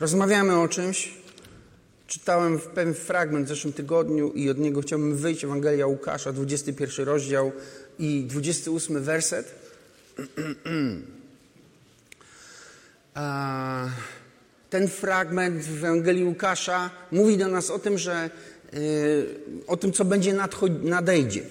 Rozmawiamy o czymś. Czytałem pewien fragment w zeszłym tygodniu i od niego chciałbym wyjść. Ewangelia Łukasza, 21 rozdział i 28 werset. Ten fragment w Ewangelii Łukasza mówi do nas o tym, że y, o tym, co będzie nadejdzie.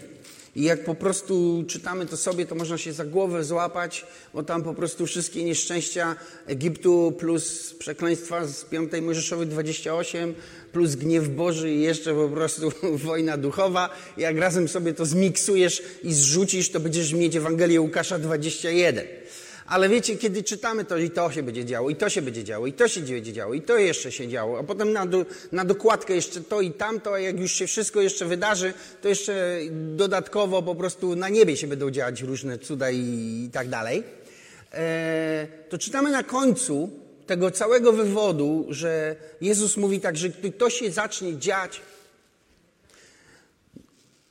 I jak po prostu czytamy to sobie, to można się za głowę złapać, bo tam po prostu wszystkie nieszczęścia Egiptu plus przekleństwa z 5 Mojżeszowej 28 plus gniew Boży i jeszcze po prostu wojna duchowa. Jak razem sobie to zmiksujesz i zrzucisz, to będziesz mieć Ewangelię Łukasza 21. Ale wiecie, kiedy czytamy to, i to się będzie działo, i to się będzie działo, i to się będzie działo, i to jeszcze się działo, a potem na, do, na dokładkę jeszcze to i tamto, a jak już się wszystko jeszcze wydarzy, to jeszcze dodatkowo po prostu na niebie się będą dziać różne cuda i, i tak dalej. E, to czytamy na końcu tego całego wywodu, że Jezus mówi tak, że gdy to się zacznie dziać,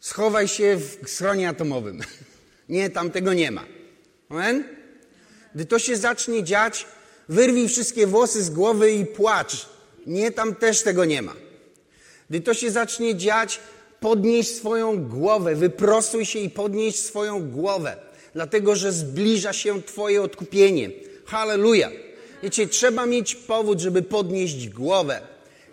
schowaj się w schronie atomowym. Nie, tam tego nie ma. Amen? Gdy to się zacznie dziać, wyrwij wszystkie włosy z głowy i płacz. Nie, tam też tego nie ma. Gdy to się zacznie dziać, podnieś swoją głowę, wyprostuj się i podnieś swoją głowę, dlatego że zbliża się Twoje odkupienie. Halleluja! Wiecie, trzeba mieć powód, żeby podnieść głowę.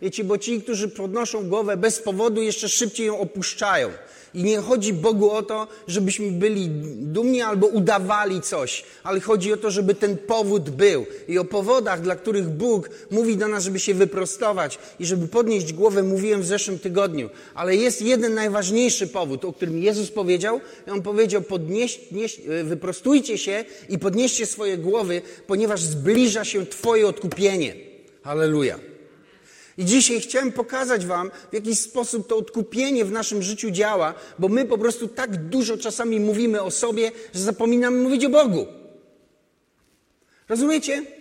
Wiecie, bo ci, którzy podnoszą głowę bez powodu, jeszcze szybciej ją opuszczają. I nie chodzi Bogu o to, żebyśmy byli dumni albo udawali coś, ale chodzi o to, żeby ten powód był. I o powodach, dla których Bóg mówi do nas, żeby się wyprostować i żeby podnieść głowę, mówiłem w zeszłym tygodniu. Ale jest jeden najważniejszy powód, o którym Jezus powiedział. I On powiedział, podnieś, nieś, wyprostujcie się i podnieście swoje głowy, ponieważ zbliża się Twoje odkupienie. Halleluja. I dzisiaj chciałem pokazać Wam, w jaki sposób to odkupienie w naszym życiu działa, bo my po prostu tak dużo czasami mówimy o sobie, że zapominamy mówić o Bogu. Rozumiecie?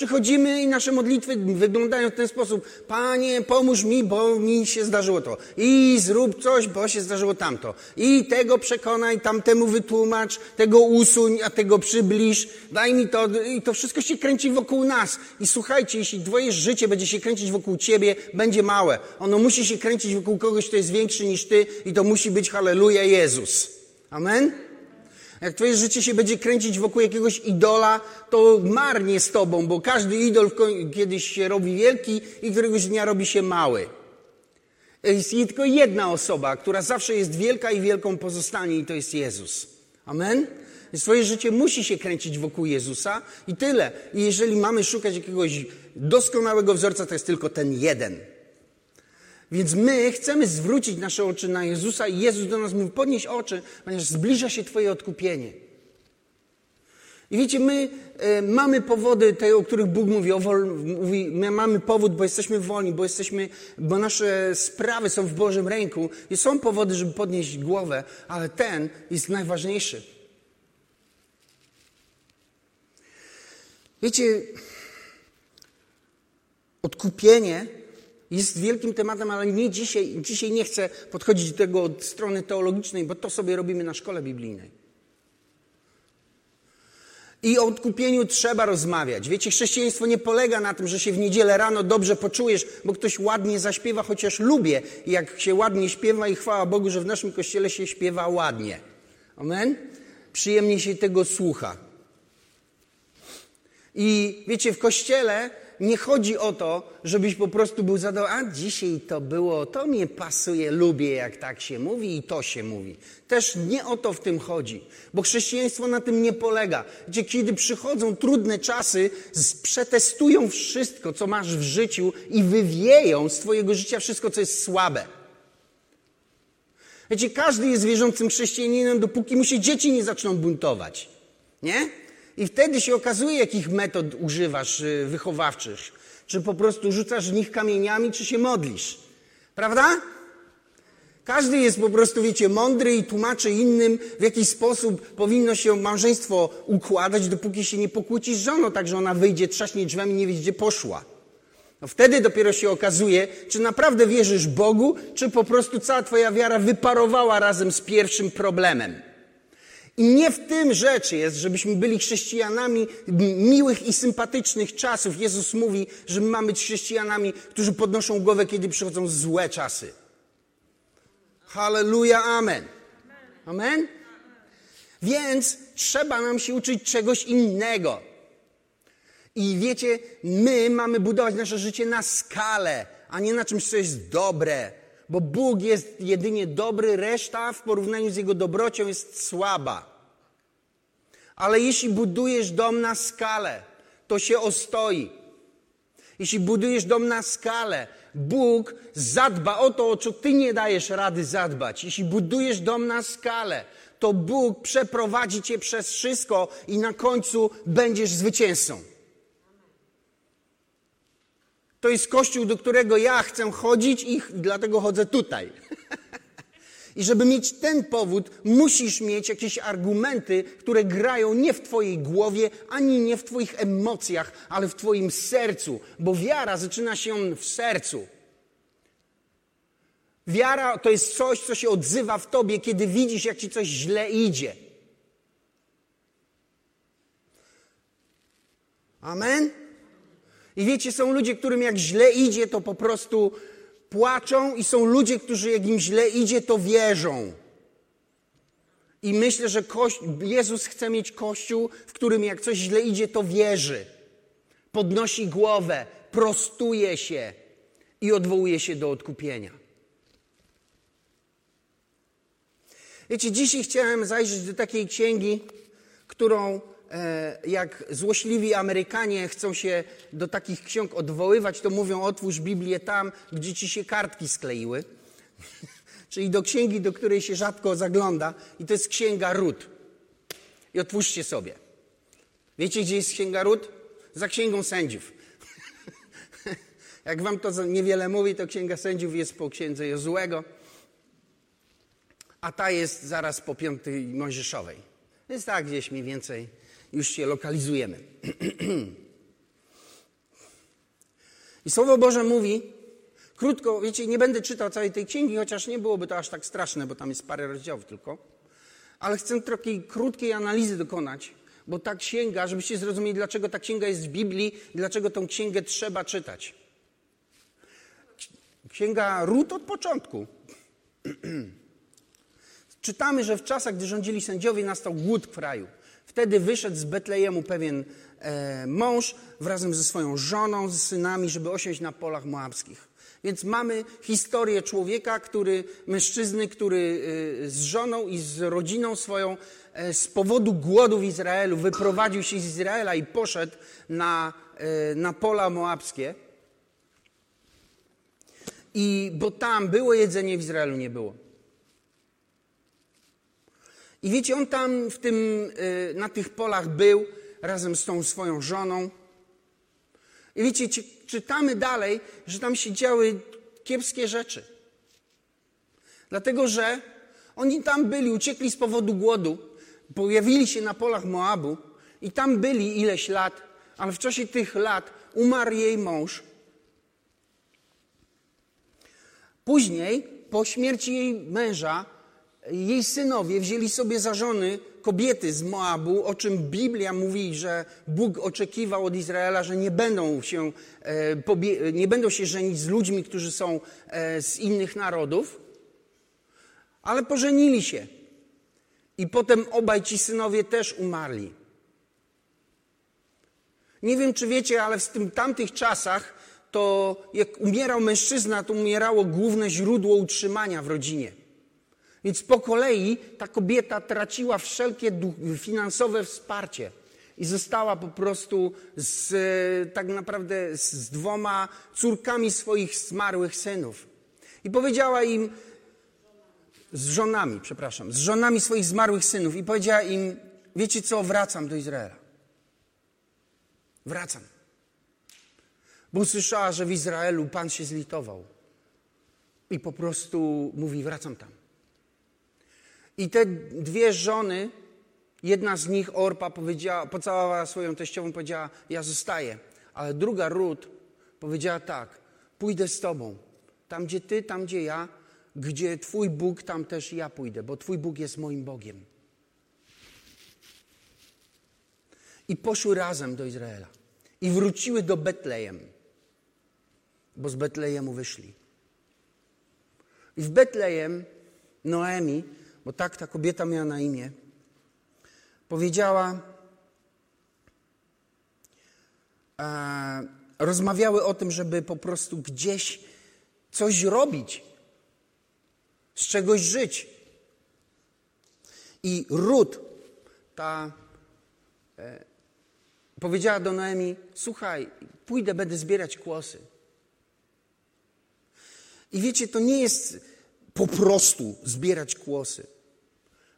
Przychodzimy i nasze modlitwy wyglądają w ten sposób. Panie, pomóż mi, bo mi się zdarzyło to. I zrób coś, bo się zdarzyło tamto. I tego przekonaj, tamtemu wytłumacz, tego usuń, a tego przybliż. Daj mi to. I to wszystko się kręci wokół nas. I słuchajcie, jeśli twoje życie będzie się kręcić wokół ciebie, będzie małe. Ono musi się kręcić wokół kogoś, kto jest większy niż ty i to musi być Halleluja Jezus. Amen? Jak twoje życie się będzie kręcić wokół jakiegoś idola, to marnie z tobą, bo każdy idol kiedyś się robi wielki i któregoś dnia robi się mały. Jest tylko jedna osoba, która zawsze jest wielka i wielką pozostanie i to jest Jezus. Amen? Więc swoje życie musi się kręcić wokół Jezusa i tyle. I jeżeli mamy szukać jakiegoś doskonałego wzorca, to jest tylko ten jeden. Więc my chcemy zwrócić nasze oczy na Jezusa i Jezus do nas mówi, podnieś oczy, ponieważ zbliża się Twoje odkupienie. I wiecie, my e, mamy powody, te, o których Bóg mówi, wol, mówi, my mamy powód, bo jesteśmy wolni, bo jesteśmy, bo nasze sprawy są w Bożym ręku i są powody, żeby podnieść głowę, ale ten jest najważniejszy. Wiecie, odkupienie jest wielkim tematem, ale nie dzisiaj, dzisiaj nie chcę podchodzić do tego od strony teologicznej, bo to sobie robimy na szkole biblijnej. I o odkupieniu trzeba rozmawiać. Wiecie, chrześcijaństwo nie polega na tym, że się w niedzielę rano dobrze poczujesz, bo ktoś ładnie zaśpiewa, chociaż lubię, jak się ładnie śpiewa i chwała Bogu, że w naszym kościele się śpiewa ładnie. Amen? Przyjemnie się tego słucha. I wiecie, w kościele nie chodzi o to, żebyś po prostu był zadowolony, a dzisiaj to było, to mnie pasuje, lubię jak tak się mówi i to się mówi. Też nie o to w tym chodzi, bo chrześcijaństwo na tym nie polega. Gdzie kiedy przychodzą trudne czasy, przetestują wszystko, co masz w życiu i wywieją z twojego życia wszystko, co jest słabe. Wiecie, każdy jest wierzącym chrześcijaninem, dopóki mu się dzieci nie zaczną buntować. Nie? I wtedy się okazuje, jakich metod używasz y, wychowawczych. Czy po prostu rzucasz w nich kamieniami, czy się modlisz. Prawda? Każdy jest po prostu, wiecie, mądry i tłumaczy innym, w jaki sposób powinno się małżeństwo układać, dopóki się nie pokłócisz z żoną, tak że ona wyjdzie, trzaśnie drzwiami, nie wie, gdzie poszła. No wtedy dopiero się okazuje, czy naprawdę wierzysz Bogu, czy po prostu cała twoja wiara wyparowała razem z pierwszym problemem. I nie w tym rzeczy jest, żebyśmy byli chrześcijanami miłych i sympatycznych czasów. Jezus mówi, że my mamy być chrześcijanami, którzy podnoszą głowę, kiedy przychodzą złe czasy. Halleluja, amen. Amen? Więc trzeba nam się uczyć czegoś innego. I wiecie, my mamy budować nasze życie na skalę, a nie na czymś, co jest dobre. Bo Bóg jest jedynie dobry, reszta w porównaniu z Jego dobrocią jest słaba. Ale jeśli budujesz dom na skalę, to się ostoi. Jeśli budujesz dom na skalę, Bóg zadba o to, o co ty nie dajesz rady zadbać. Jeśli budujesz dom na skalę, to Bóg przeprowadzi cię przez wszystko i na końcu będziesz zwycięzcą. To jest kościół, do którego ja chcę chodzić i dlatego chodzę tutaj. I żeby mieć ten powód, musisz mieć jakieś argumenty, które grają nie w Twojej głowie, ani nie w Twoich emocjach, ale w Twoim sercu, bo wiara zaczyna się w sercu. Wiara to jest coś, co się odzywa w Tobie, kiedy widzisz, jak Ci coś źle idzie. Amen? I wiecie, są ludzie, którym jak źle idzie, to po prostu płaczą, i są ludzie, którzy jak im źle idzie, to wierzą. I myślę, że Jezus chce mieć kościół, w którym jak coś źle idzie, to wierzy. Podnosi głowę, prostuje się i odwołuje się do odkupienia. Wiecie, dzisiaj chciałem zajrzeć do takiej księgi, którą jak złośliwi Amerykanie chcą się do takich ksiąg odwoływać, to mówią otwórz Biblię tam, gdzie ci się kartki skleiły. Czyli do księgi, do której się rzadko zagląda i to jest księga Rut. I otwórzcie sobie. Wiecie, gdzie jest księga Rut? Za księgą sędziów. Jak wam to niewiele mówi, to księga sędziów jest po księdze Jozułego, a ta jest zaraz po piątej Mojżeszowej. Jest tak gdzieś mniej więcej już się lokalizujemy. I Słowo Boże mówi, krótko, wiecie, nie będę czytał całej tej księgi, chociaż nie byłoby to aż tak straszne, bo tam jest parę rozdziałów tylko, ale chcę takiej krótkiej analizy dokonać, bo ta księga, żebyście zrozumieli, dlaczego ta księga jest w Biblii dlaczego tą księgę trzeba czytać. Księga Rut od początku. Czytamy, że w czasach, gdy rządzili sędziowie, nastał głód w kraju. Wtedy wyszedł z Betlejemu pewien e, mąż wraz ze swoją żoną, z synami, żeby osiąść na polach moabskich. Więc mamy historię człowieka, który, mężczyzny, który e, z żoną i z rodziną swoją e, z powodu głodu w Izraelu wyprowadził się z Izraela i poszedł na, e, na pola moabskie. I bo tam było jedzenie, w Izraelu nie było. I wiecie, on tam w tym, y, na tych polach był razem z tą swoją żoną. I wiecie, czytamy dalej, że tam się działy kiepskie rzeczy. Dlatego, że oni tam byli, uciekli z powodu głodu, pojawili się na polach Moabu i tam byli ileś lat, ale w czasie tych lat umarł jej mąż. Później, po śmierci jej męża, jej synowie wzięli sobie za żony kobiety z Moabu, o czym Biblia mówi, że Bóg oczekiwał od Izraela, że nie będą się, e, nie będą się żenić z ludźmi, którzy są e, z innych narodów, ale pożenili się. I potem obaj ci synowie też umarli. Nie wiem, czy wiecie, ale w tym tamtych czasach to jak umierał mężczyzna, to umierało główne źródło utrzymania w rodzinie. Więc po kolei ta kobieta traciła wszelkie finansowe wsparcie i została po prostu z, tak naprawdę z dwoma córkami swoich zmarłych synów. I powiedziała im, z żonami, przepraszam, z żonami swoich zmarłych synów i powiedziała im, wiecie co, wracam do Izraela. Wracam. Bo usłyszała, że w Izraelu Pan się zlitował. I po prostu mówi, wracam tam. I te dwie żony, jedna z nich, Orpa, powiedziała, pocałowała swoją teściową, powiedziała, ja zostaję. Ale druga, Rut, powiedziała tak, pójdę z tobą. Tam, gdzie ty, tam, gdzie ja, gdzie twój Bóg, tam też ja pójdę, bo twój Bóg jest moim Bogiem. i poszły razem do Izraela. I wróciły do Betlejem, bo z Betlejemu wyszli. I w Betlejem Noemi, bo tak ta kobieta miała na imię, powiedziała, e, rozmawiały o tym, żeby po prostu gdzieś coś robić, z czegoś żyć. I Rut, ta e, powiedziała do Noemi: Słuchaj, pójdę, będę zbierać kłosy. I wiecie, to nie jest po prostu zbierać kłosy.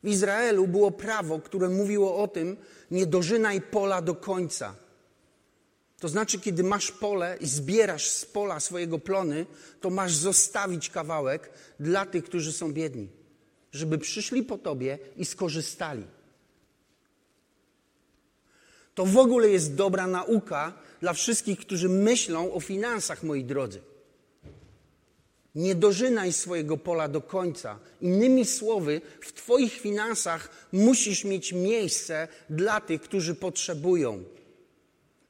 W Izraelu było prawo, które mówiło o tym: nie dożynaj pola do końca. To znaczy, kiedy masz pole i zbierasz z pola swojego plony, to masz zostawić kawałek dla tych, którzy są biedni, żeby przyszli po tobie i skorzystali. To w ogóle jest dobra nauka dla wszystkich, którzy myślą o finansach, moi drodzy. Nie dożynaj swojego pola do końca. Innymi słowy, w Twoich finansach musisz mieć miejsce dla tych, którzy potrzebują.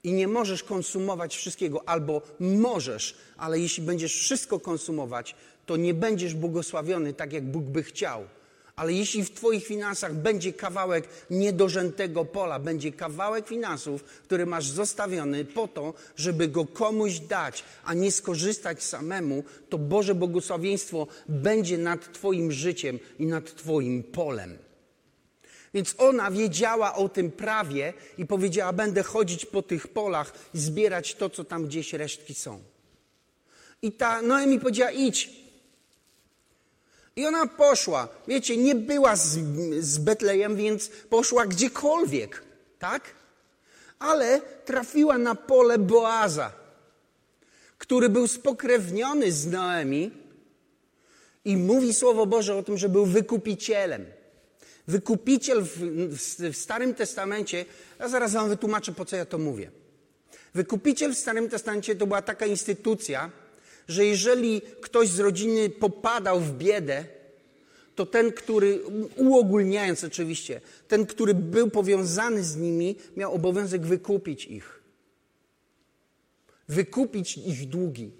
I nie możesz konsumować wszystkiego, albo możesz, ale jeśli będziesz wszystko konsumować, to nie będziesz błogosławiony tak, jak Bóg by chciał. Ale jeśli w Twoich finansach będzie kawałek niedorzętego pola, będzie kawałek finansów, który masz zostawiony po to, żeby go komuś dać, a nie skorzystać samemu, to Boże błogosławieństwo będzie nad Twoim życiem i nad Twoim polem. Więc ona wiedziała o tym prawie i powiedziała: Będę chodzić po tych polach zbierać to, co tam gdzieś resztki są. I ta Noemi powiedziała: Idź, i ona poszła. Wiecie, nie była z, z Betlejem, więc poszła gdziekolwiek, tak? Ale trafiła na pole Boaza, który był spokrewniony z Noemi i mówi Słowo Boże o tym, że był wykupicielem. Wykupiciel w, w, w Starym Testamencie, ja zaraz wam wytłumaczę, po co ja to mówię. Wykupiciel w Starym Testamencie to była taka instytucja, że jeżeli ktoś z rodziny popadał w biedę, to ten, który, uogólniając oczywiście, ten, który był powiązany z nimi, miał obowiązek wykupić ich. Wykupić ich długi.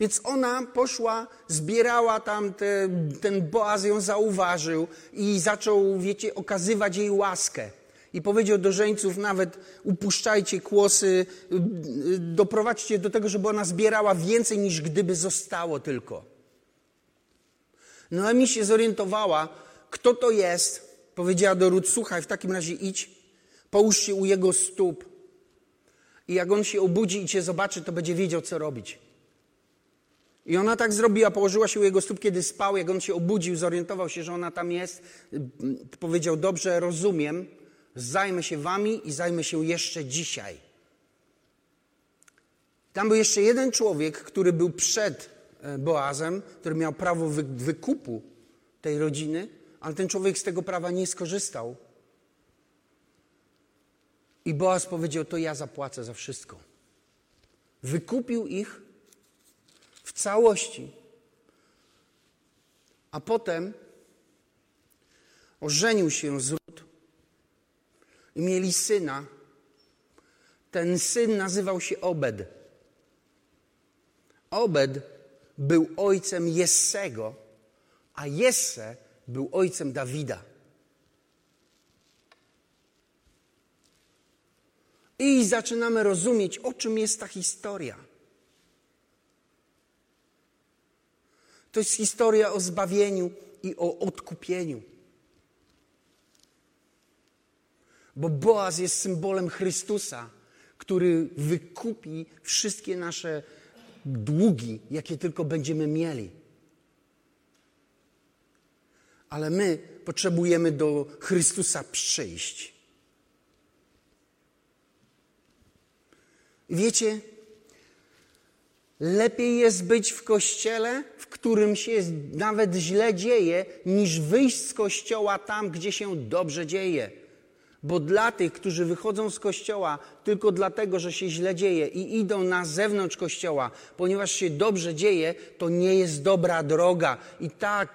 Więc ona poszła, zbierała tam, te, ten Boaz ją zauważył i zaczął, wiecie, okazywać jej łaskę. I powiedział do żeńców nawet upuszczajcie kłosy, doprowadźcie do tego, żeby ona zbierała więcej niż gdyby zostało tylko. Noemi się zorientowała, kto to jest. Powiedziała do Rut, słuchaj, w takim razie idź, połóż się u jego stóp. I jak on się obudzi i cię zobaczy, to będzie wiedział, co robić. I ona tak zrobiła, położyła się u jego stóp, kiedy spał. Jak on się obudził, zorientował się, że ona tam jest, powiedział: Dobrze, rozumiem, zajmę się wami i zajmę się jeszcze dzisiaj. Tam był jeszcze jeden człowiek, który był przed e, Boazem, który miał prawo wykupu tej rodziny, ale ten człowiek z tego prawa nie skorzystał. I Boaz powiedział: To ja zapłacę za wszystko. Wykupił ich w całości. A potem ożenił się z Rut i mieli syna. Ten syn nazywał się Obed. Obed był ojcem Jessego, a Jesse był ojcem Dawida. I zaczynamy rozumieć, o czym jest ta historia. To jest historia o zbawieniu i o odkupieniu. Bo Boaz jest symbolem Chrystusa, który wykupi wszystkie nasze długi, jakie tylko będziemy mieli. Ale my potrzebujemy do Chrystusa przyjść. Wiecie, lepiej jest być w kościele, w którym się nawet źle dzieje, niż wyjść z kościoła tam, gdzie się dobrze dzieje Bo dla tych, którzy wychodzą z kościoła tylko dlatego, że się źle dzieje i idą na zewnątrz kościoła, ponieważ się dobrze dzieje, to nie jest dobra droga. I ta,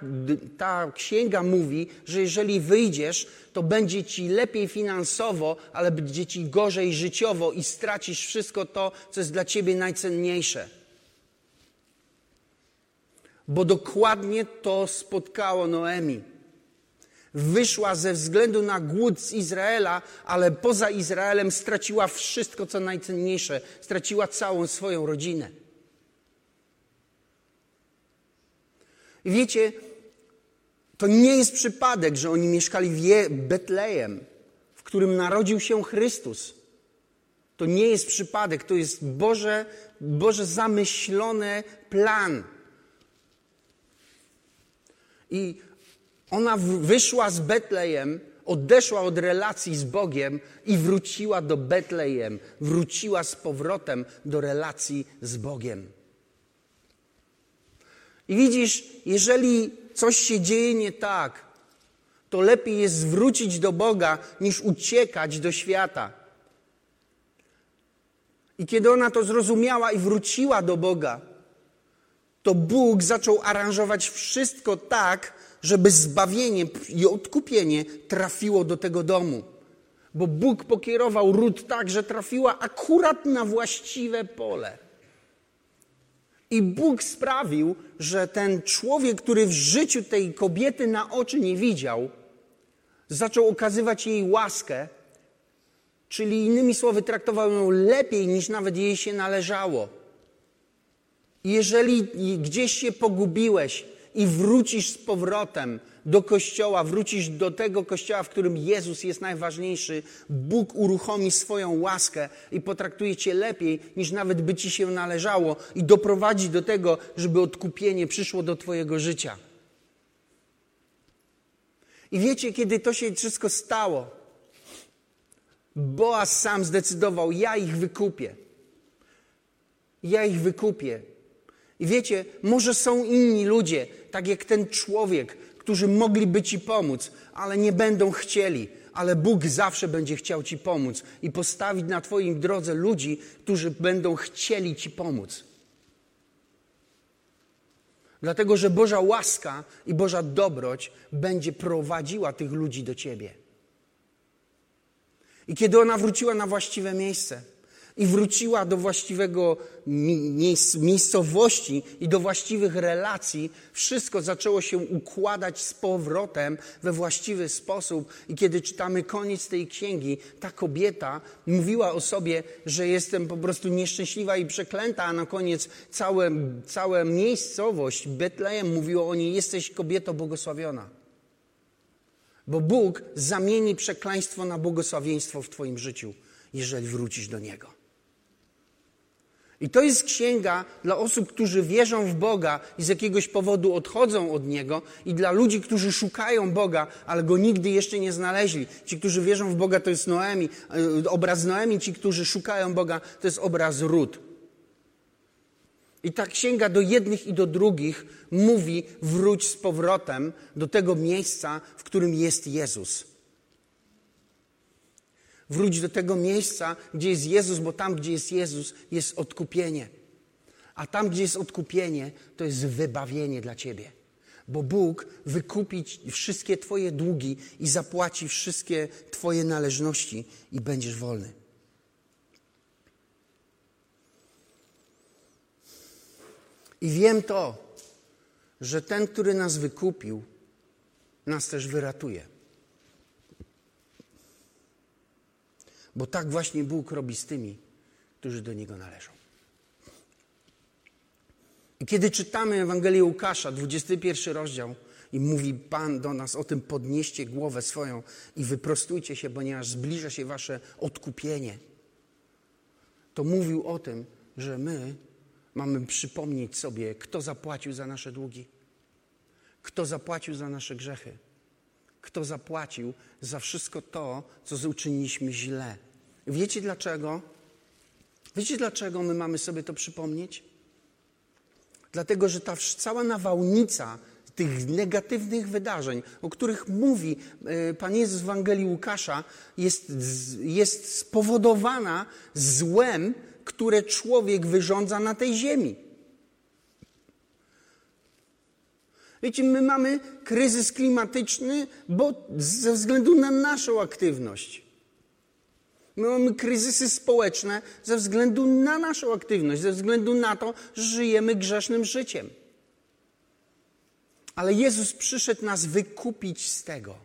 ta księga mówi, że jeżeli wyjdziesz, to będzie ci lepiej finansowo, ale będzie ci gorzej życiowo i stracisz wszystko to, co jest dla ciebie najcenniejsze. Bo dokładnie to spotkało Noemi wyszła ze względu na głód z Izraela, ale poza Izraelem straciła wszystko, co najcenniejsze. Straciła całą swoją rodzinę. I wiecie, to nie jest przypadek, że oni mieszkali w Betlejem, w którym narodził się Chrystus. To nie jest przypadek, to jest Boże, Boże zamyślony plan. I ona wyszła z Betlejem, odeszła od relacji z Bogiem i wróciła do Betlejem. Wróciła z powrotem do relacji z Bogiem. I widzisz, jeżeli coś się dzieje nie tak, to lepiej jest zwrócić do Boga niż uciekać do świata. I kiedy ona to zrozumiała i wróciła do Boga, to Bóg zaczął aranżować wszystko tak, żeby zbawienie i odkupienie trafiło do tego domu. Bo Bóg pokierował ród tak, że trafiła akurat na właściwe pole. I Bóg sprawił, że ten człowiek, który w życiu tej kobiety na oczy nie widział, zaczął okazywać jej łaskę, czyli innymi słowy traktował ją lepiej niż nawet jej się należało. Jeżeli gdzieś się pogubiłeś, i wrócisz z powrotem do kościoła, wrócisz do tego kościoła, w którym Jezus jest najważniejszy, Bóg uruchomi swoją łaskę i potraktuje cię lepiej, niż nawet by ci się należało i doprowadzi do tego, żeby odkupienie przyszło do twojego życia. I wiecie, kiedy to się wszystko stało, Boaz sam zdecydował, ja ich wykupię. Ja ich wykupię. I wiecie, może są inni ludzie, tak jak ten człowiek, którzy mogliby ci pomóc, ale nie będą chcieli. Ale Bóg zawsze będzie chciał ci pomóc i postawić na Twoim drodze ludzi, którzy będą chcieli ci pomóc. Dlatego, że Boża łaska i Boża dobroć będzie prowadziła tych ludzi do Ciebie. I kiedy ona wróciła na właściwe miejsce, i wróciła do właściwego miejscowości i do właściwych relacji, wszystko zaczęło się układać z powrotem we właściwy sposób. I kiedy czytamy koniec tej księgi, ta kobieta mówiła o sobie, że jestem po prostu nieszczęśliwa i przeklęta, a na koniec całe, cała miejscowość Betlejem mówiła o niej, jesteś kobieto błogosławiona. Bo Bóg zamieni przekleństwo na błogosławieństwo w Twoim życiu, jeżeli wrócisz do Niego. I to jest księga dla osób, którzy wierzą w Boga i z jakiegoś powodu odchodzą od Niego, i dla ludzi, którzy szukają Boga, ale go nigdy jeszcze nie znaleźli. Ci, którzy wierzą w Boga, to jest Noemi, e, obraz Noemi, ci, którzy szukają Boga, to jest obraz Ród. I ta księga do jednych i do drugich mówi: wróć z powrotem do tego miejsca, w którym jest Jezus. Wróć do tego miejsca, gdzie jest Jezus, bo tam, gdzie jest Jezus, jest odkupienie. A tam, gdzie jest odkupienie, to jest wybawienie dla ciebie. Bo Bóg wykupi wszystkie Twoje długi i zapłaci wszystkie Twoje należności i będziesz wolny. I wiem to, że ten, który nas wykupił, nas też wyratuje. Bo tak właśnie Bóg robi z tymi, którzy do Niego należą. I kiedy czytamy Ewangelię Łukasza, 21 rozdział, i mówi Pan do nas o tym, podnieście głowę swoją i wyprostujcie się, ponieważ zbliża się wasze odkupienie. To mówił o tym, że my mamy przypomnieć sobie, kto zapłacił za nasze długi, kto zapłacił za nasze grzechy, kto zapłacił za wszystko to, co uczyniliśmy źle. Wiecie dlaczego? Wiecie dlaczego my mamy sobie to przypomnieć? Dlatego, że ta cała nawałnica tych negatywnych wydarzeń, o których mówi e, Pan Jezus w Ewangelii Łukasza, jest, jest spowodowana złem, które człowiek wyrządza na tej ziemi. Wiecie, my mamy kryzys klimatyczny, bo ze względu na naszą aktywność. My mamy kryzysy społeczne ze względu na naszą aktywność, ze względu na to, że żyjemy grzesznym życiem. Ale Jezus przyszedł nas wykupić z tego.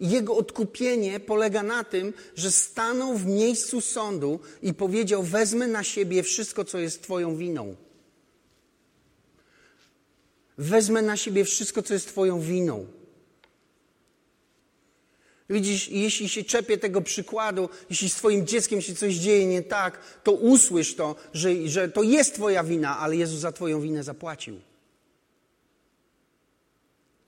Jego odkupienie polega na tym, że stanął w miejscu sądu i powiedział: Wezmę na siebie wszystko, co jest Twoją winą. Wezmę na siebie wszystko, co jest Twoją winą. Widzisz, jeśli się czepię tego przykładu, jeśli z Twoim dzieckiem się coś dzieje nie tak, to usłysz to, że, że to jest Twoja wina, ale Jezus za Twoją winę zapłacił.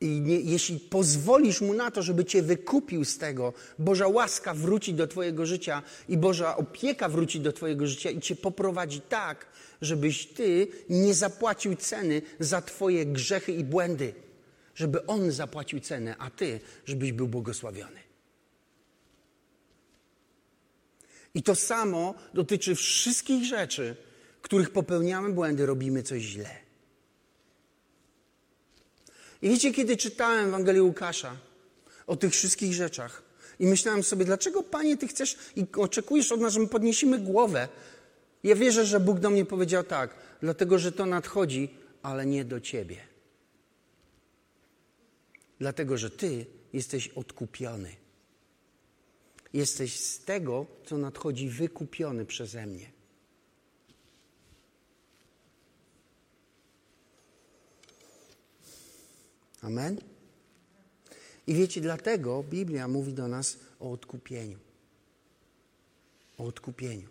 I nie, jeśli pozwolisz Mu na to, żeby Cię wykupił z tego, Boża łaska wróci do Twojego życia i Boża opieka wróci do Twojego życia i Cię poprowadzi tak, żebyś Ty nie zapłacił ceny za Twoje grzechy i błędy. Żeby On zapłacił cenę, a Ty, żebyś był błogosławiony. I to samo dotyczy wszystkich rzeczy, których popełniamy błędy, robimy coś źle. I wiecie, kiedy czytałem Ewangelię Łukasza o tych wszystkich rzeczach i myślałem sobie, dlaczego Panie Ty chcesz i oczekujesz od nas, że my podniesiemy głowę? Ja wierzę, że Bóg do mnie powiedział tak, dlatego że to nadchodzi, ale nie do Ciebie. Dlatego, że Ty jesteś odkupiony. Jesteś z tego, co nadchodzi, wykupiony przeze mnie. Amen? I wiecie, dlatego Biblia mówi do nas o odkupieniu. O odkupieniu.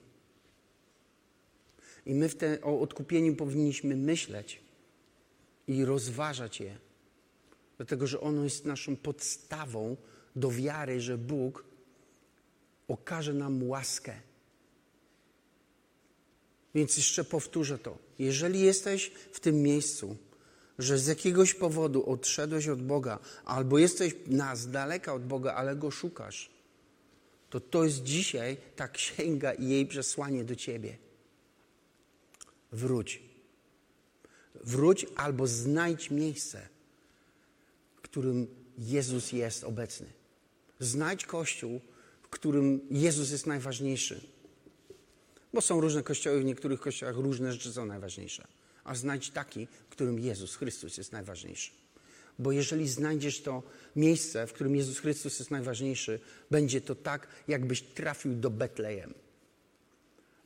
I my w te, o odkupieniu powinniśmy myśleć i rozważać je, dlatego że ono jest naszą podstawą do wiary, że Bóg okaże nam łaskę. Więc jeszcze powtórzę to. Jeżeli jesteś w tym miejscu, że z jakiegoś powodu odszedłeś od Boga, albo jesteś na z daleka od Boga, ale go szukasz, to to jest dzisiaj ta księga i jej przesłanie do ciebie. Wróć. Wróć albo znajdź miejsce, w którym Jezus jest obecny. Znajdź kościół, którym Jezus jest najważniejszy. Bo są różne kościoły, w niektórych kościołach różne rzeczy są najważniejsze a znajdź taki, w którym Jezus Chrystus jest najważniejszy. Bo jeżeli znajdziesz to miejsce, w którym Jezus Chrystus jest najważniejszy, będzie to tak, jakbyś trafił do Betlejem.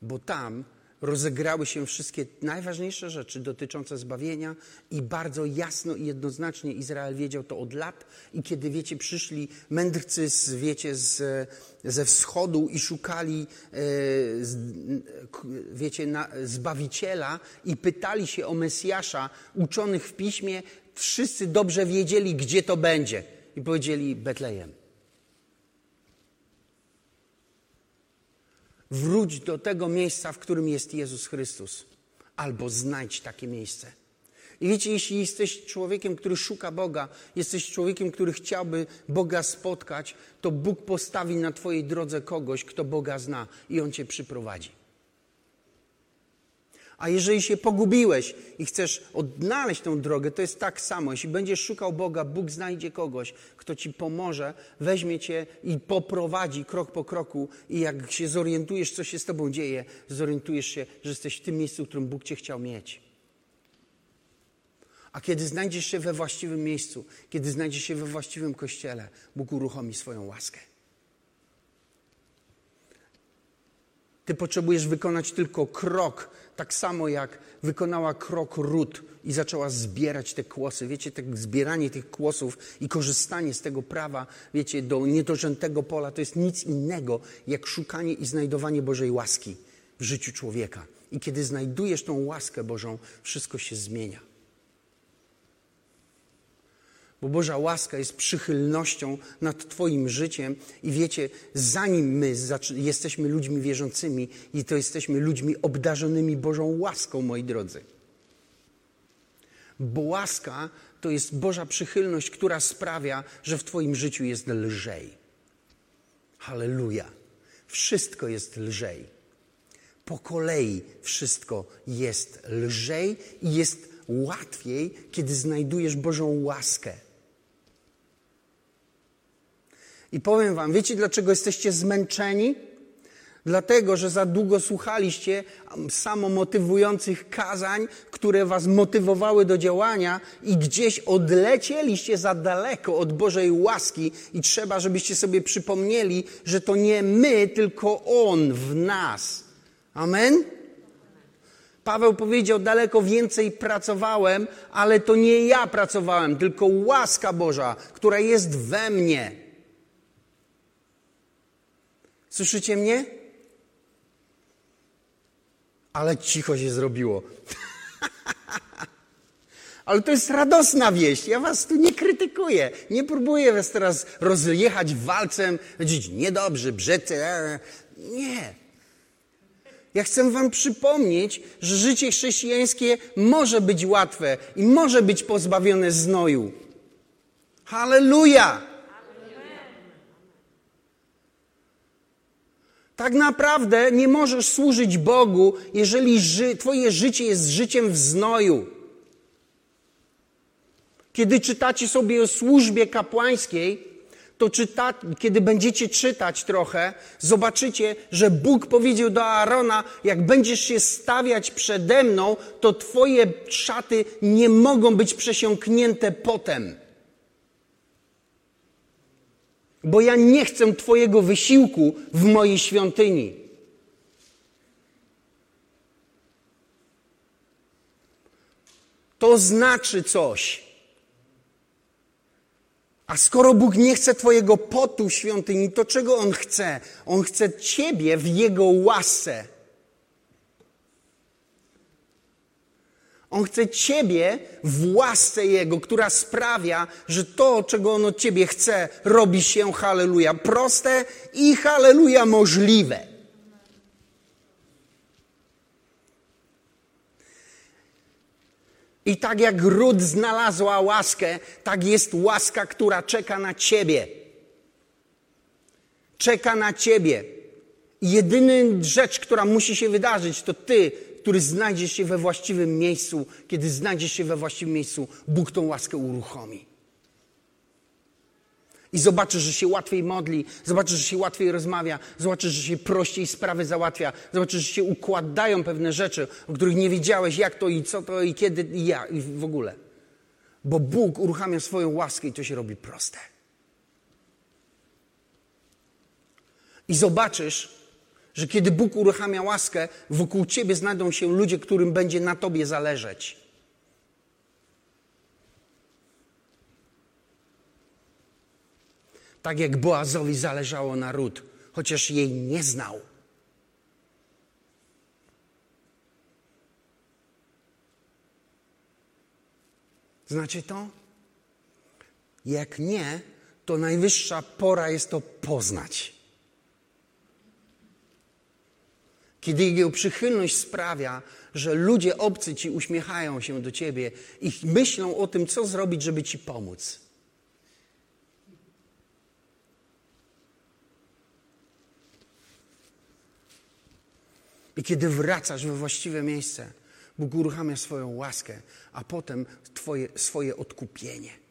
Bo tam rozegrały się wszystkie najważniejsze rzeczy dotyczące zbawienia i bardzo jasno i jednoznacznie Izrael wiedział to od lat i kiedy, wiecie, przyszli mędrcy, z, wiecie, z, ze wschodu i szukali, e, z, wiecie, na, Zbawiciela i pytali się o Mesjasza uczonych w Piśmie, wszyscy dobrze wiedzieli, gdzie to będzie i powiedzieli Betlejem. Wróć do tego miejsca, w którym jest Jezus Chrystus, albo znajdź takie miejsce. I wiecie, jeśli jesteś człowiekiem, który szuka Boga, jesteś człowiekiem, który chciałby Boga spotkać, to Bóg postawi na Twojej drodze kogoś, kto Boga zna i On Cię przyprowadzi. A jeżeli się pogubiłeś i chcesz odnaleźć tę drogę, to jest tak samo. Jeśli będziesz szukał Boga, Bóg znajdzie kogoś, kto ci pomoże, weźmie cię i poprowadzi krok po kroku. I jak się zorientujesz, co się z tobą dzieje, zorientujesz się, że jesteś w tym miejscu, w którym Bóg cię chciał mieć. A kiedy znajdziesz się we właściwym miejscu, kiedy znajdziesz się we właściwym kościele, Bóg uruchomi swoją łaskę. Ty potrzebujesz wykonać tylko krok, tak samo jak wykonała krok ród i zaczęła zbierać te kłosy. Wiecie, tak zbieranie tych kłosów i korzystanie z tego prawa, wiecie, do niedorzętego pola, to jest nic innego jak szukanie i znajdowanie Bożej łaski w życiu człowieka. I kiedy znajdujesz tą łaskę Bożą, wszystko się zmienia. Bo Boża łaska jest przychylnością nad Twoim życiem i wiecie, zanim my jesteśmy ludźmi wierzącymi, i to jesteśmy ludźmi obdarzonymi Bożą łaską, moi drodzy. Bo łaska to jest Boża przychylność, która sprawia, że w Twoim życiu jest lżej. Halleluja. Wszystko jest lżej. Po kolei wszystko jest lżej i jest łatwiej, kiedy znajdujesz Bożą łaskę. I powiem Wam, wiecie dlaczego jesteście zmęczeni? Dlatego, że za długo słuchaliście samomotywujących kazań, które was motywowały do działania i gdzieś odlecieliście za daleko od Bożej łaski i trzeba, żebyście sobie przypomnieli, że to nie my, tylko On w nas. Amen? Paweł powiedział, daleko więcej pracowałem, ale to nie ja pracowałem, tylko łaska Boża, która jest we mnie. Słyszycie mnie? Ale cicho się zrobiło. Ale to jest radosna wieść. Ja was tu nie krytykuję. Nie próbuję was teraz rozjechać walcem, powiedzieć niedobrze, brzydcy. E, nie. Ja chcę wam przypomnieć, że życie chrześcijańskie może być łatwe i może być pozbawione znoju. Halleluja! Tak naprawdę nie możesz służyć Bogu, jeżeli ży Twoje życie jest życiem w znoju. Kiedy czytacie sobie o służbie kapłańskiej, to czyta, kiedy będziecie czytać trochę, zobaczycie, że Bóg powiedział do Aarona: Jak będziesz się stawiać przede mną, to Twoje szaty nie mogą być przesiąknięte potem bo ja nie chcę Twojego wysiłku w mojej świątyni. To znaczy coś. A skoro Bóg nie chce Twojego potu w świątyni, to czego On chce? On chce Ciebie w Jego łasce. On chce Ciebie w łasce Jego, która sprawia, że to, czego On od Ciebie chce, robi się, halleluja, proste i halleluja możliwe. I tak jak ród znalazła łaskę, tak jest łaska, która czeka na Ciebie. Czeka na Ciebie. Jedyna rzecz, która musi się wydarzyć, to Ty który znajdzie się we właściwym miejscu, kiedy znajdziesz się we właściwym miejscu, Bóg tą łaskę uruchomi. I zobaczysz, że się łatwiej modli, zobaczysz, że się łatwiej rozmawia, zobaczysz, że się prościej sprawy załatwia, zobaczysz, że się układają pewne rzeczy, o których nie wiedziałeś, jak to i co to i kiedy i ja i w ogóle. Bo Bóg uruchamia swoją łaskę i to się robi proste. I zobaczysz, że kiedy Bóg uruchamia łaskę, wokół ciebie znajdą się ludzie, którym będzie na tobie zależeć. Tak jak Boazowi zależało na ród, chociaż jej nie znał. Znacie to? Jak nie, to najwyższa pora jest to poznać. Kiedy Jego przychylność sprawia, że ludzie obcy ci uśmiechają się do ciebie i myślą o tym, co zrobić, żeby ci pomóc. I kiedy wracasz we właściwe miejsce, Bóg uruchamia swoją łaskę, a potem twoje, swoje odkupienie.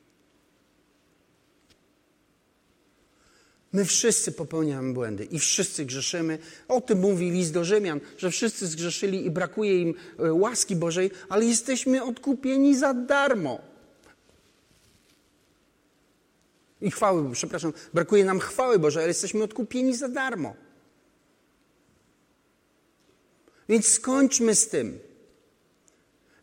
My wszyscy popełniamy błędy i wszyscy grzeszymy. O tym mówi list do Rzymian, że wszyscy zgrzeszyli i brakuje im e, łaski Bożej, ale jesteśmy odkupieni za darmo. I chwały, przepraszam, brakuje nam chwały Bożej, ale jesteśmy odkupieni za darmo. Więc skończmy z tym.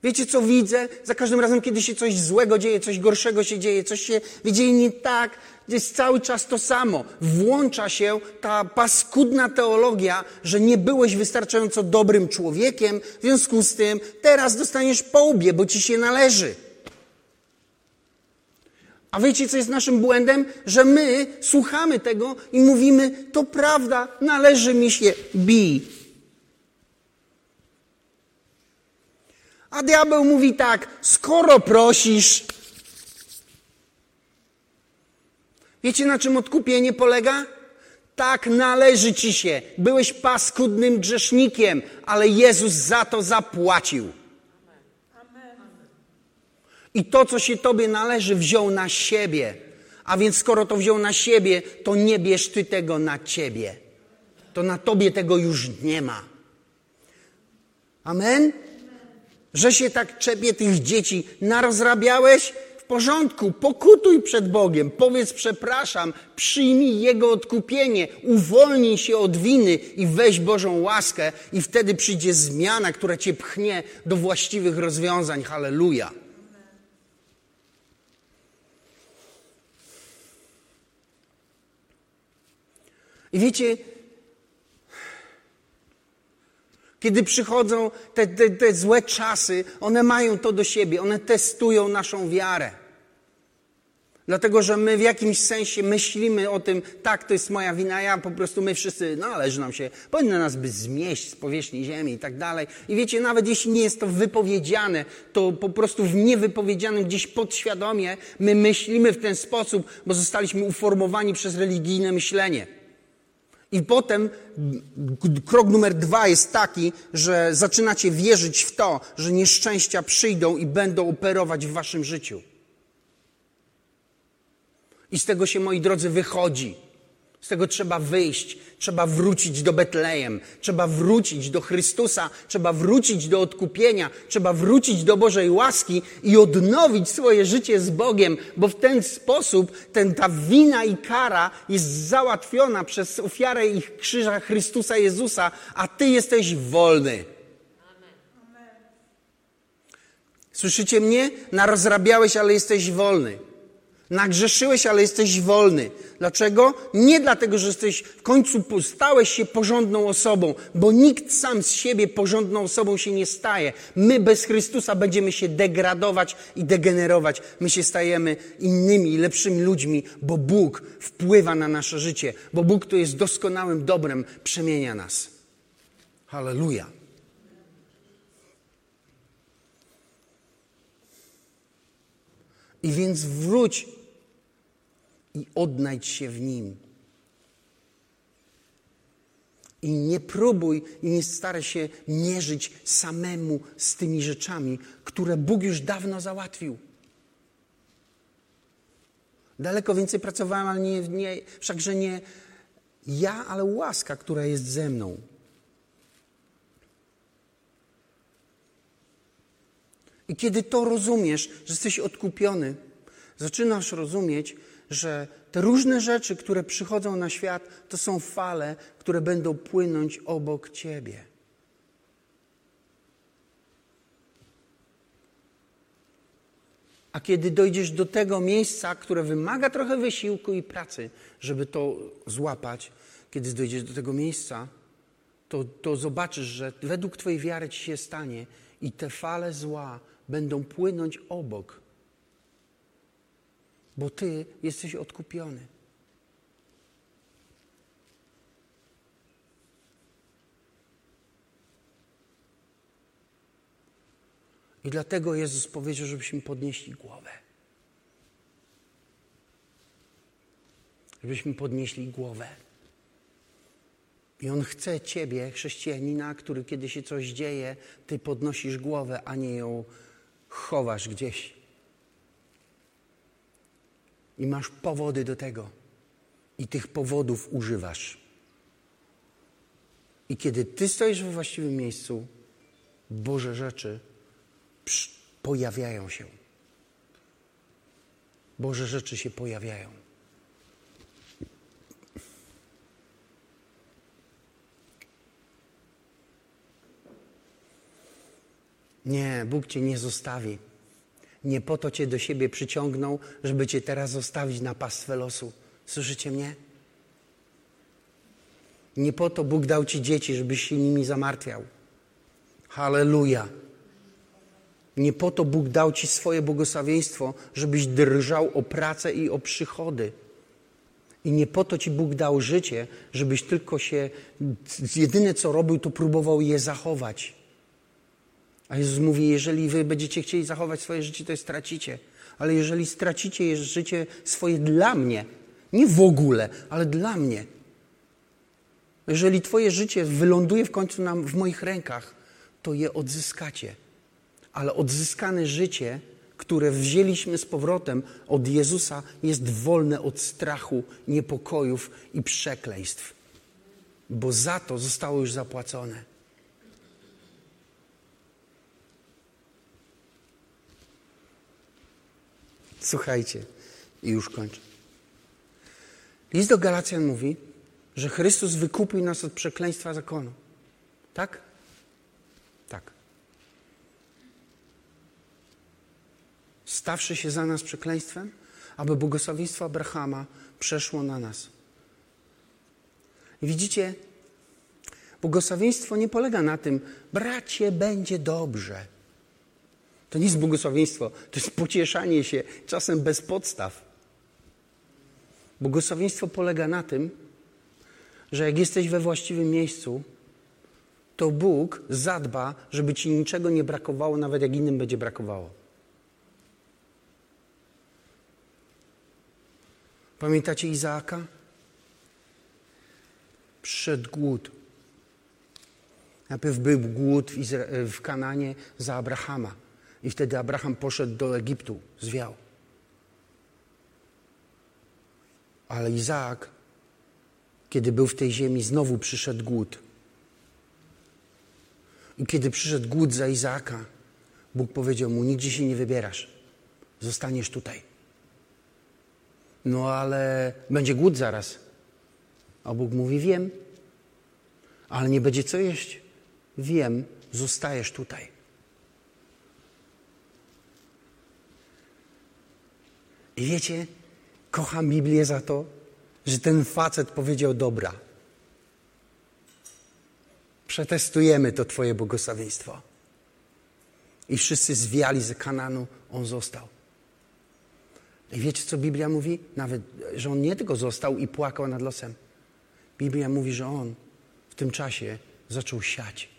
Wiecie, co widzę? Za każdym razem, kiedy się coś złego dzieje, coś gorszego się dzieje, coś się dzieje nie tak, jest cały czas to samo. Włącza się ta paskudna teologia, że nie byłeś wystarczająco dobrym człowiekiem, w związku z tym teraz dostaniesz po łbie, bo ci się należy. A wiecie, co jest naszym błędem? Że my słuchamy tego i mówimy, to prawda, należy mi się bi. A diabeł mówi tak, skoro prosisz. Wiecie na czym odkupienie polega? Tak należy ci się. Byłeś paskudnym grzesznikiem, ale Jezus za to zapłacił. I to, co się tobie należy, wziął na siebie. A więc skoro to wziął na siebie, to nie bierz ty tego na ciebie. To na tobie tego już nie ma. Amen? Że się tak czepie tych dzieci narozrabiałeś? W porządku, pokutuj przed Bogiem, powiedz przepraszam, przyjmij Jego odkupienie, uwolnij się od winy i weź Bożą łaskę i wtedy przyjdzie zmiana, która Cię pchnie do właściwych rozwiązań. Halleluja. I wiecie, kiedy przychodzą te, te, te, złe czasy, one mają to do siebie, one testują naszą wiarę. Dlatego, że my w jakimś sensie myślimy o tym, tak, to jest moja wina, ja po prostu, my wszyscy, należy nam się, powinno nas by zmieść z powierzchni ziemi i tak dalej. I wiecie, nawet jeśli nie jest to wypowiedziane, to po prostu w niewypowiedzianym gdzieś podświadomie my myślimy w ten sposób, bo zostaliśmy uformowani przez religijne myślenie. I potem krok numer dwa jest taki, że zaczynacie wierzyć w to, że nieszczęścia przyjdą i będą operować w waszym życiu. I z tego się, moi drodzy, wychodzi. Z tego trzeba wyjść, trzeba wrócić do Betlejem, trzeba wrócić do Chrystusa, trzeba wrócić do odkupienia, trzeba wrócić do Bożej łaski i odnowić swoje życie z Bogiem, bo w ten sposób ten, ta wina i kara jest załatwiona przez ofiarę ich krzyża Chrystusa Jezusa, a Ty jesteś wolny. Słyszycie mnie? Narozrabiałeś, ale jesteś wolny. Nagrzeszyłeś, ale jesteś wolny. Dlaczego? Nie dlatego, że jesteś w końcu stałeś się porządną osobą, bo nikt sam z siebie porządną osobą się nie staje. My bez Chrystusa będziemy się degradować i degenerować. My się stajemy innymi, lepszymi ludźmi, bo Bóg wpływa na nasze życie, bo Bóg, który jest doskonałym dobrem, przemienia nas. Hallelujah. I więc wróć i odnajdź się w Nim. I nie próbuj i nie staraj się mierzyć samemu z tymi rzeczami, które Bóg już dawno załatwił. Daleko więcej pracowałem, ale nie, nie, wszakże nie ja, ale łaska, która jest ze mną. I kiedy to rozumiesz, że jesteś odkupiony, zaczynasz rozumieć, że te różne rzeczy, które przychodzą na świat, to są fale, które będą płynąć obok ciebie. A kiedy dojdziesz do tego miejsca, które wymaga trochę wysiłku i pracy, żeby to złapać, kiedy dojdziesz do tego miejsca, to, to zobaczysz, że według Twojej wiary ci się stanie i te fale zła będą płynąć obok bo Ty jesteś odkupiony. I dlatego Jezus powiedział, żebyśmy podnieśli głowę. Żebyśmy podnieśli głowę. I On chce Ciebie, chrześcijanina, który kiedy się coś dzieje, Ty podnosisz głowę, a nie ją chowasz gdzieś i masz powody do tego. I tych powodów używasz. I kiedy ty stoisz we właściwym miejscu, Boże rzeczy pojawiają się. Boże rzeczy się pojawiają. Nie, Bóg cię nie zostawi. Nie po to Cię do siebie przyciągnął, żeby Cię teraz zostawić na pastwę losu. Słyszycie mnie? Nie po to Bóg dał Ci dzieci, żebyś się nimi zamartwiał. Halleluja. Nie po to Bóg dał Ci swoje błogosławieństwo, żebyś drżał o pracę i o przychody. I nie po to Ci Bóg dał życie, żebyś tylko się, jedyne co robił, to próbował je zachować. A Jezus mówi, jeżeli wy będziecie chcieli zachować swoje życie, to je stracicie. Ale jeżeli stracicie życie swoje dla mnie, nie w ogóle, ale dla mnie, jeżeli twoje życie wyląduje w końcu na, w moich rękach, to je odzyskacie. Ale odzyskane życie, które wzięliśmy z powrotem od Jezusa, jest wolne od strachu, niepokojów i przekleństw. Bo za to zostało już zapłacone. Słuchajcie, i już kończę. List do Galacjan mówi, że Chrystus wykupił nas od przekleństwa zakonu. Tak? Tak. Stawszy się za nas przekleństwem, aby błogosławieństwo Abrahama przeszło na nas. I widzicie, błogosławieństwo nie polega na tym, bracie, będzie dobrze. To nie jest błogosławieństwo, to jest pocieszanie się, czasem bez podstaw. Błogosławieństwo polega na tym, że jak jesteś we właściwym miejscu, to Bóg zadba, żeby ci niczego nie brakowało, nawet jak innym będzie brakowało. Pamiętacie Izaaka? Przyszedł głód. Najpierw był głód w, Izra- w Kananie za Abrahama. I wtedy Abraham poszedł do Egiptu, zwiał. Ale Izaak, kiedy był w tej ziemi, znowu przyszedł głód. I kiedy przyszedł głód za Izaaka, Bóg powiedział mu: Nigdzie się nie wybierasz, zostaniesz tutaj. No ale będzie głód zaraz. A Bóg mówi: Wiem, ale nie będzie co jeść. Wiem, zostajesz tutaj. I wiecie, kocham Biblię za to, że ten facet powiedział: Dobra, przetestujemy to Twoje błogosławieństwo. I wszyscy zwiali ze Kananu, on został. I wiecie, co Biblia mówi? Nawet, że on nie tylko został i płakał nad losem. Biblia mówi, że on w tym czasie zaczął siać.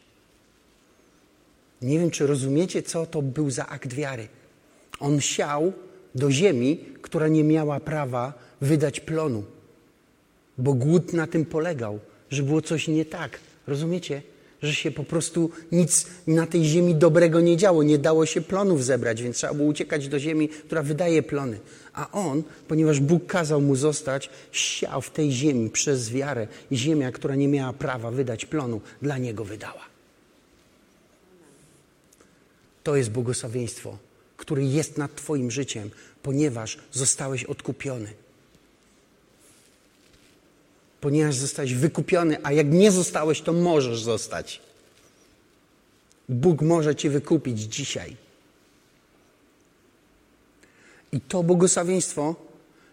Nie wiem, czy rozumiecie, co to był za akt wiary. On siał do ziemi, która nie miała prawa wydać plonu, bo głód na tym polegał, że było coś nie tak. Rozumiecie? Że się po prostu nic na tej ziemi dobrego nie działo, nie dało się plonów zebrać, więc trzeba było uciekać do ziemi, która wydaje plony. A on, ponieważ Bóg kazał mu zostać, siał w tej ziemi przez wiarę i ziemia, która nie miała prawa wydać plonu, dla niego wydała. To jest błogosławieństwo, które jest nad Twoim życiem, ponieważ zostałeś odkupiony. Ponieważ zostałeś wykupiony, a jak nie zostałeś, to możesz zostać. Bóg może Cię wykupić dzisiaj. I to błogosławieństwo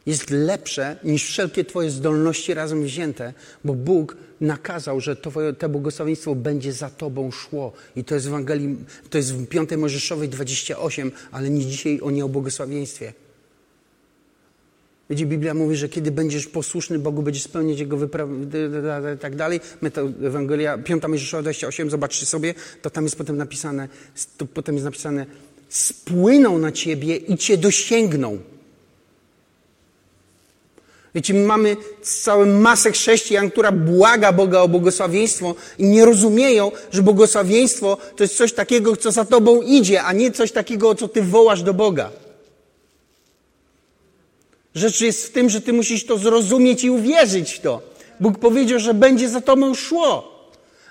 jest lepsze niż wszelkie Twoje zdolności razem wzięte, bo Bóg nakazał, że to, to błogosławieństwo będzie za Tobą szło. I to jest w Ewangelii, to jest w 5 Mojżeszowej 28, ale nie dzisiaj o nie o błogosławieństwie. Wiecie, Biblia mówi, że kiedy będziesz posłuszny Bogu, będziesz spełniać Jego wyprawy i tak dalej. Ewangelia 5 Mojżeszowa 28, zobaczcie sobie, to tam jest potem napisane, to potem jest napisane, spłyną na Ciebie i Cię dosięgną. Wiecie, my mamy całą masę chrześcijan, która błaga Boga o błogosławieństwo i nie rozumieją, że błogosławieństwo to jest coś takiego, co za Tobą idzie, a nie coś takiego, o co Ty wołasz do Boga. Rzecz jest w tym, że Ty musisz to zrozumieć i uwierzyć w to. Bóg powiedział, że będzie za Tobą szło.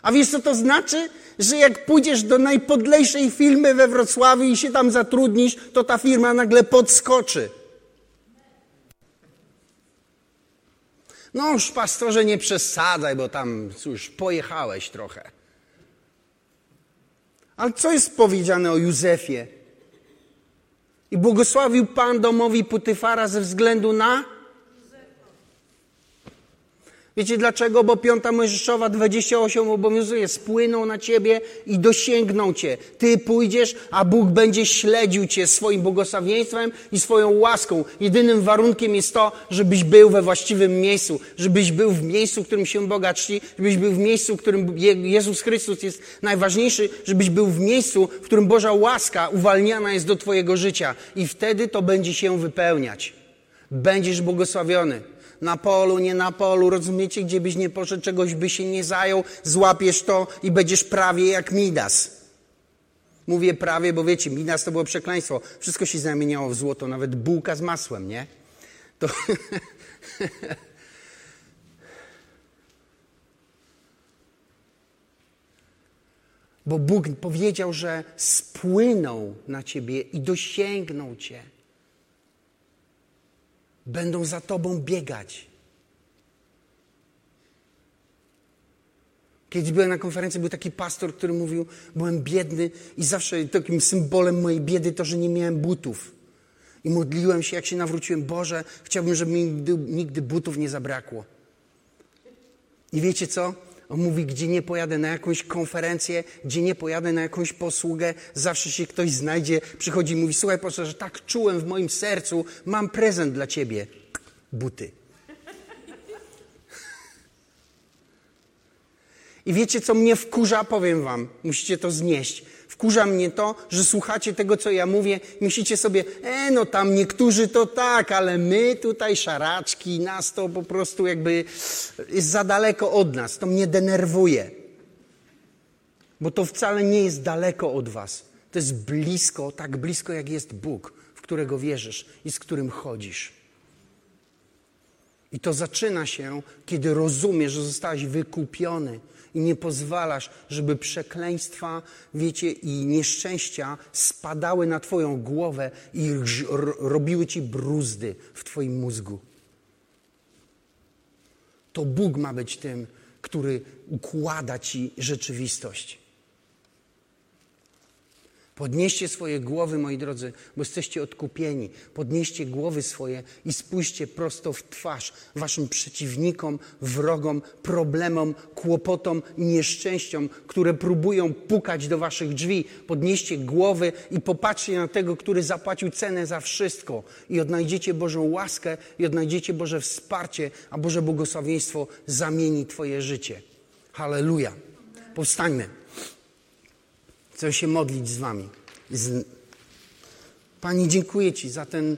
A wiesz, co to znaczy? Że jak pójdziesz do najpodlejszej firmy we Wrocławiu i się tam zatrudnisz, to ta firma nagle podskoczy. No już pastorze nie przesadzaj, bo tam cóż, pojechałeś trochę. Ale co jest powiedziane o Józefie? I błogosławił Pan domowi Putyfara ze względu na... Wiecie dlaczego? Bo piąta Mojżeszowa 28 obowiązuje. Spłyną na ciebie i dosięgną cię. Ty pójdziesz, a Bóg będzie śledził cię swoim błogosławieństwem i swoją łaską. Jedynym warunkiem jest to, żebyś był we właściwym miejscu. Żebyś był w miejscu, w którym się Boga czci. Żebyś był w miejscu, w którym Jezus Chrystus jest najważniejszy. Żebyś był w miejscu, w którym Boża łaska uwalniana jest do twojego życia. I wtedy to będzie się wypełniać. Będziesz błogosławiony na polu, nie na polu, rozumiecie, gdzie byś nie poszedł, czegoś by się nie zajął, złapiesz to i będziesz prawie jak Midas. Mówię prawie, bo wiecie, Midas to było przekleństwo. Wszystko się zamieniało w złoto, nawet bułka z masłem, nie? To... Bo Bóg powiedział, że spłyną na ciebie i dosięgną cię będą za Tobą biegać. Kiedyś byłem na konferencji, był taki pastor, który mówił, byłem biedny i zawsze takim symbolem mojej biedy to, że nie miałem butów. I modliłem się, jak się nawróciłem, Boże, chciałbym, żeby mi nigdy, nigdy butów nie zabrakło. I wiecie co? On mówi, gdzie nie pojadę na jakąś konferencję, gdzie nie pojadę na jakąś posługę, zawsze się ktoś znajdzie, przychodzi i mówi, słuchaj, że tak czułem w moim sercu, mam prezent dla ciebie. Buty. I wiecie, co mnie wkurza? Powiem wam, musicie to znieść. Wkurza mnie to, że słuchacie tego, co ja mówię, myślicie sobie, e, no tam niektórzy to tak, ale my tutaj szaraczki, nas to po prostu jakby jest za daleko od nas. To mnie denerwuje. Bo to wcale nie jest daleko od was. To jest blisko, tak blisko jak jest Bóg, w którego wierzysz i z którym chodzisz. I to zaczyna się, kiedy rozumiesz, że zostałeś wykupiony i nie pozwalasz, żeby przekleństwa, wiecie, i nieszczęścia spadały na Twoją głowę i robiły Ci bruzdy w Twoim mózgu. To Bóg ma być tym, który układa Ci rzeczywistość. Podnieście swoje głowy, moi drodzy, bo jesteście odkupieni. Podnieście głowy swoje i spójrzcie prosto w twarz waszym przeciwnikom, wrogom, problemom, kłopotom i nieszczęściom, które próbują pukać do waszych drzwi. Podnieście głowy i popatrzcie na tego, który zapłacił cenę za wszystko. I odnajdziecie Bożą łaskę i odnajdziecie Boże wsparcie, a Boże błogosławieństwo zamieni Twoje życie. Halleluja. Powstańmy. Chcę się modlić z Wami. Z... Pani, dziękuję Ci za ten,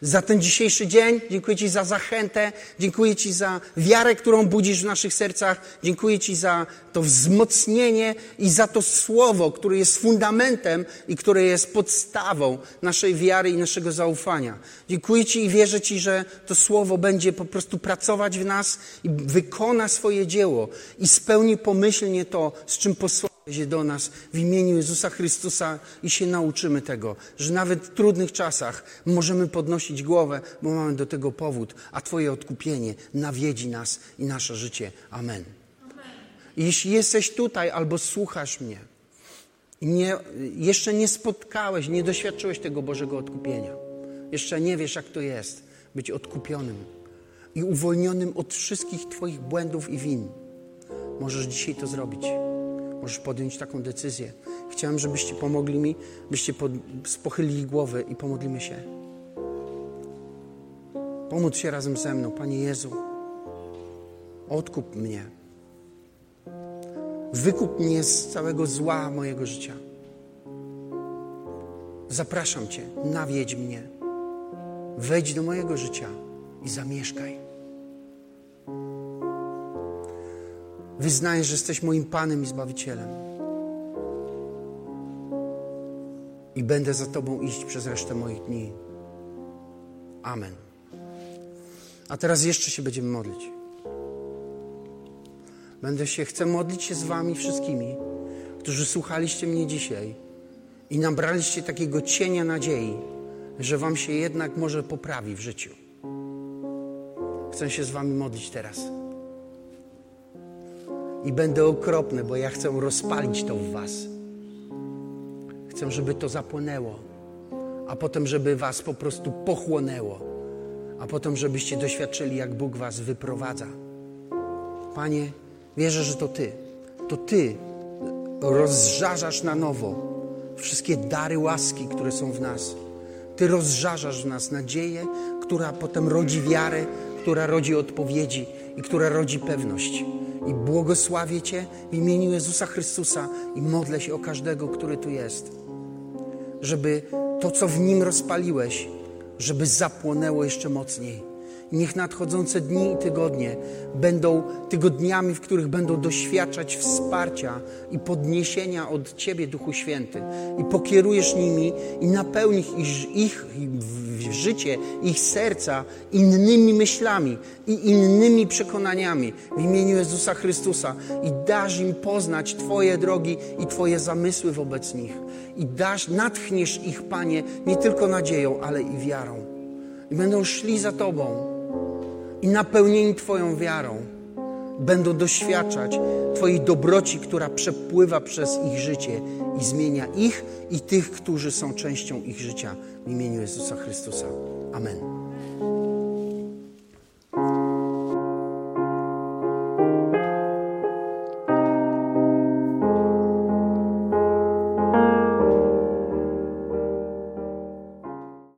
za ten dzisiejszy dzień. Dziękuję Ci za zachętę. Dziękuję Ci za wiarę, którą budzisz w naszych sercach. Dziękuję Ci za to wzmocnienie i za to słowo, które jest fundamentem i które jest podstawą naszej wiary i naszego zaufania. Dziękuję Ci i wierzę Ci, że to słowo będzie po prostu pracować w nas i wykona swoje dzieło i spełni pomyślnie to, z czym posłał się do nas w imieniu Jezusa Chrystusa i się nauczymy tego, że nawet w trudnych czasach możemy podnosić głowę, bo mamy do tego powód, a Twoje odkupienie nawiedzi nas i nasze życie. Amen. Amen. Jeśli jesteś tutaj albo słuchasz mnie i nie, jeszcze nie spotkałeś, nie doświadczyłeś tego Bożego odkupienia, jeszcze nie wiesz, jak to jest być odkupionym i uwolnionym od wszystkich Twoich błędów i win, możesz dzisiaj to zrobić. Możesz podjąć taką decyzję. Chciałem, żebyście pomogli mi, byście pod, pochylili głowy i pomodlimy się. Pomóc się razem ze mną, Panie Jezu. Odkup mnie. Wykup mnie z całego zła mojego życia. Zapraszam Cię, nawiedź mnie. Wejdź do mojego życia i zamieszkaj. Wyznaję, że jesteś moim Panem i Zbawicielem. I będę za Tobą iść przez resztę moich dni. Amen. A teraz jeszcze się będziemy modlić. Będę się, chcę modlić się z Wami wszystkimi, którzy słuchaliście mnie dzisiaj i nabraliście takiego cienia nadziei, że Wam się jednak może poprawi w życiu. Chcę się z Wami modlić teraz i będę okropny, bo ja chcę rozpalić to w Was. Chcę, żeby to zapłonęło, a potem, żeby Was po prostu pochłonęło, a potem, żebyście doświadczyli, jak Bóg Was wyprowadza. Panie, wierzę, że to Ty. To Ty rozżarzasz na nowo wszystkie dary łaski, które są w nas. Ty rozżarzasz w nas nadzieję, która potem rodzi wiarę, która rodzi odpowiedzi i która rodzi pewność. I błogosławię Cię w imieniu Jezusa Chrystusa i modlę się o każdego, który tu jest, żeby to, co w nim rozpaliłeś, żeby zapłonęło jeszcze mocniej Niech nadchodzące dni i tygodnie będą tygodniami, w których będą doświadczać wsparcia i podniesienia od Ciebie, Duchu Święty. I pokierujesz nimi i napełnisz ich, ich, ich życie, ich serca innymi myślami i innymi przekonaniami w imieniu Jezusa Chrystusa. I dasz im poznać Twoje drogi i Twoje zamysły wobec nich. I dasz, natchniesz ich, Panie, nie tylko nadzieją, ale i wiarą. I będą szli za Tobą i napełnieni Twoją wiarą będą doświadczać Twojej dobroci, która przepływa przez ich życie i zmienia ich i tych, którzy są częścią ich życia w imieniu Jezusa Chrystusa. Amen.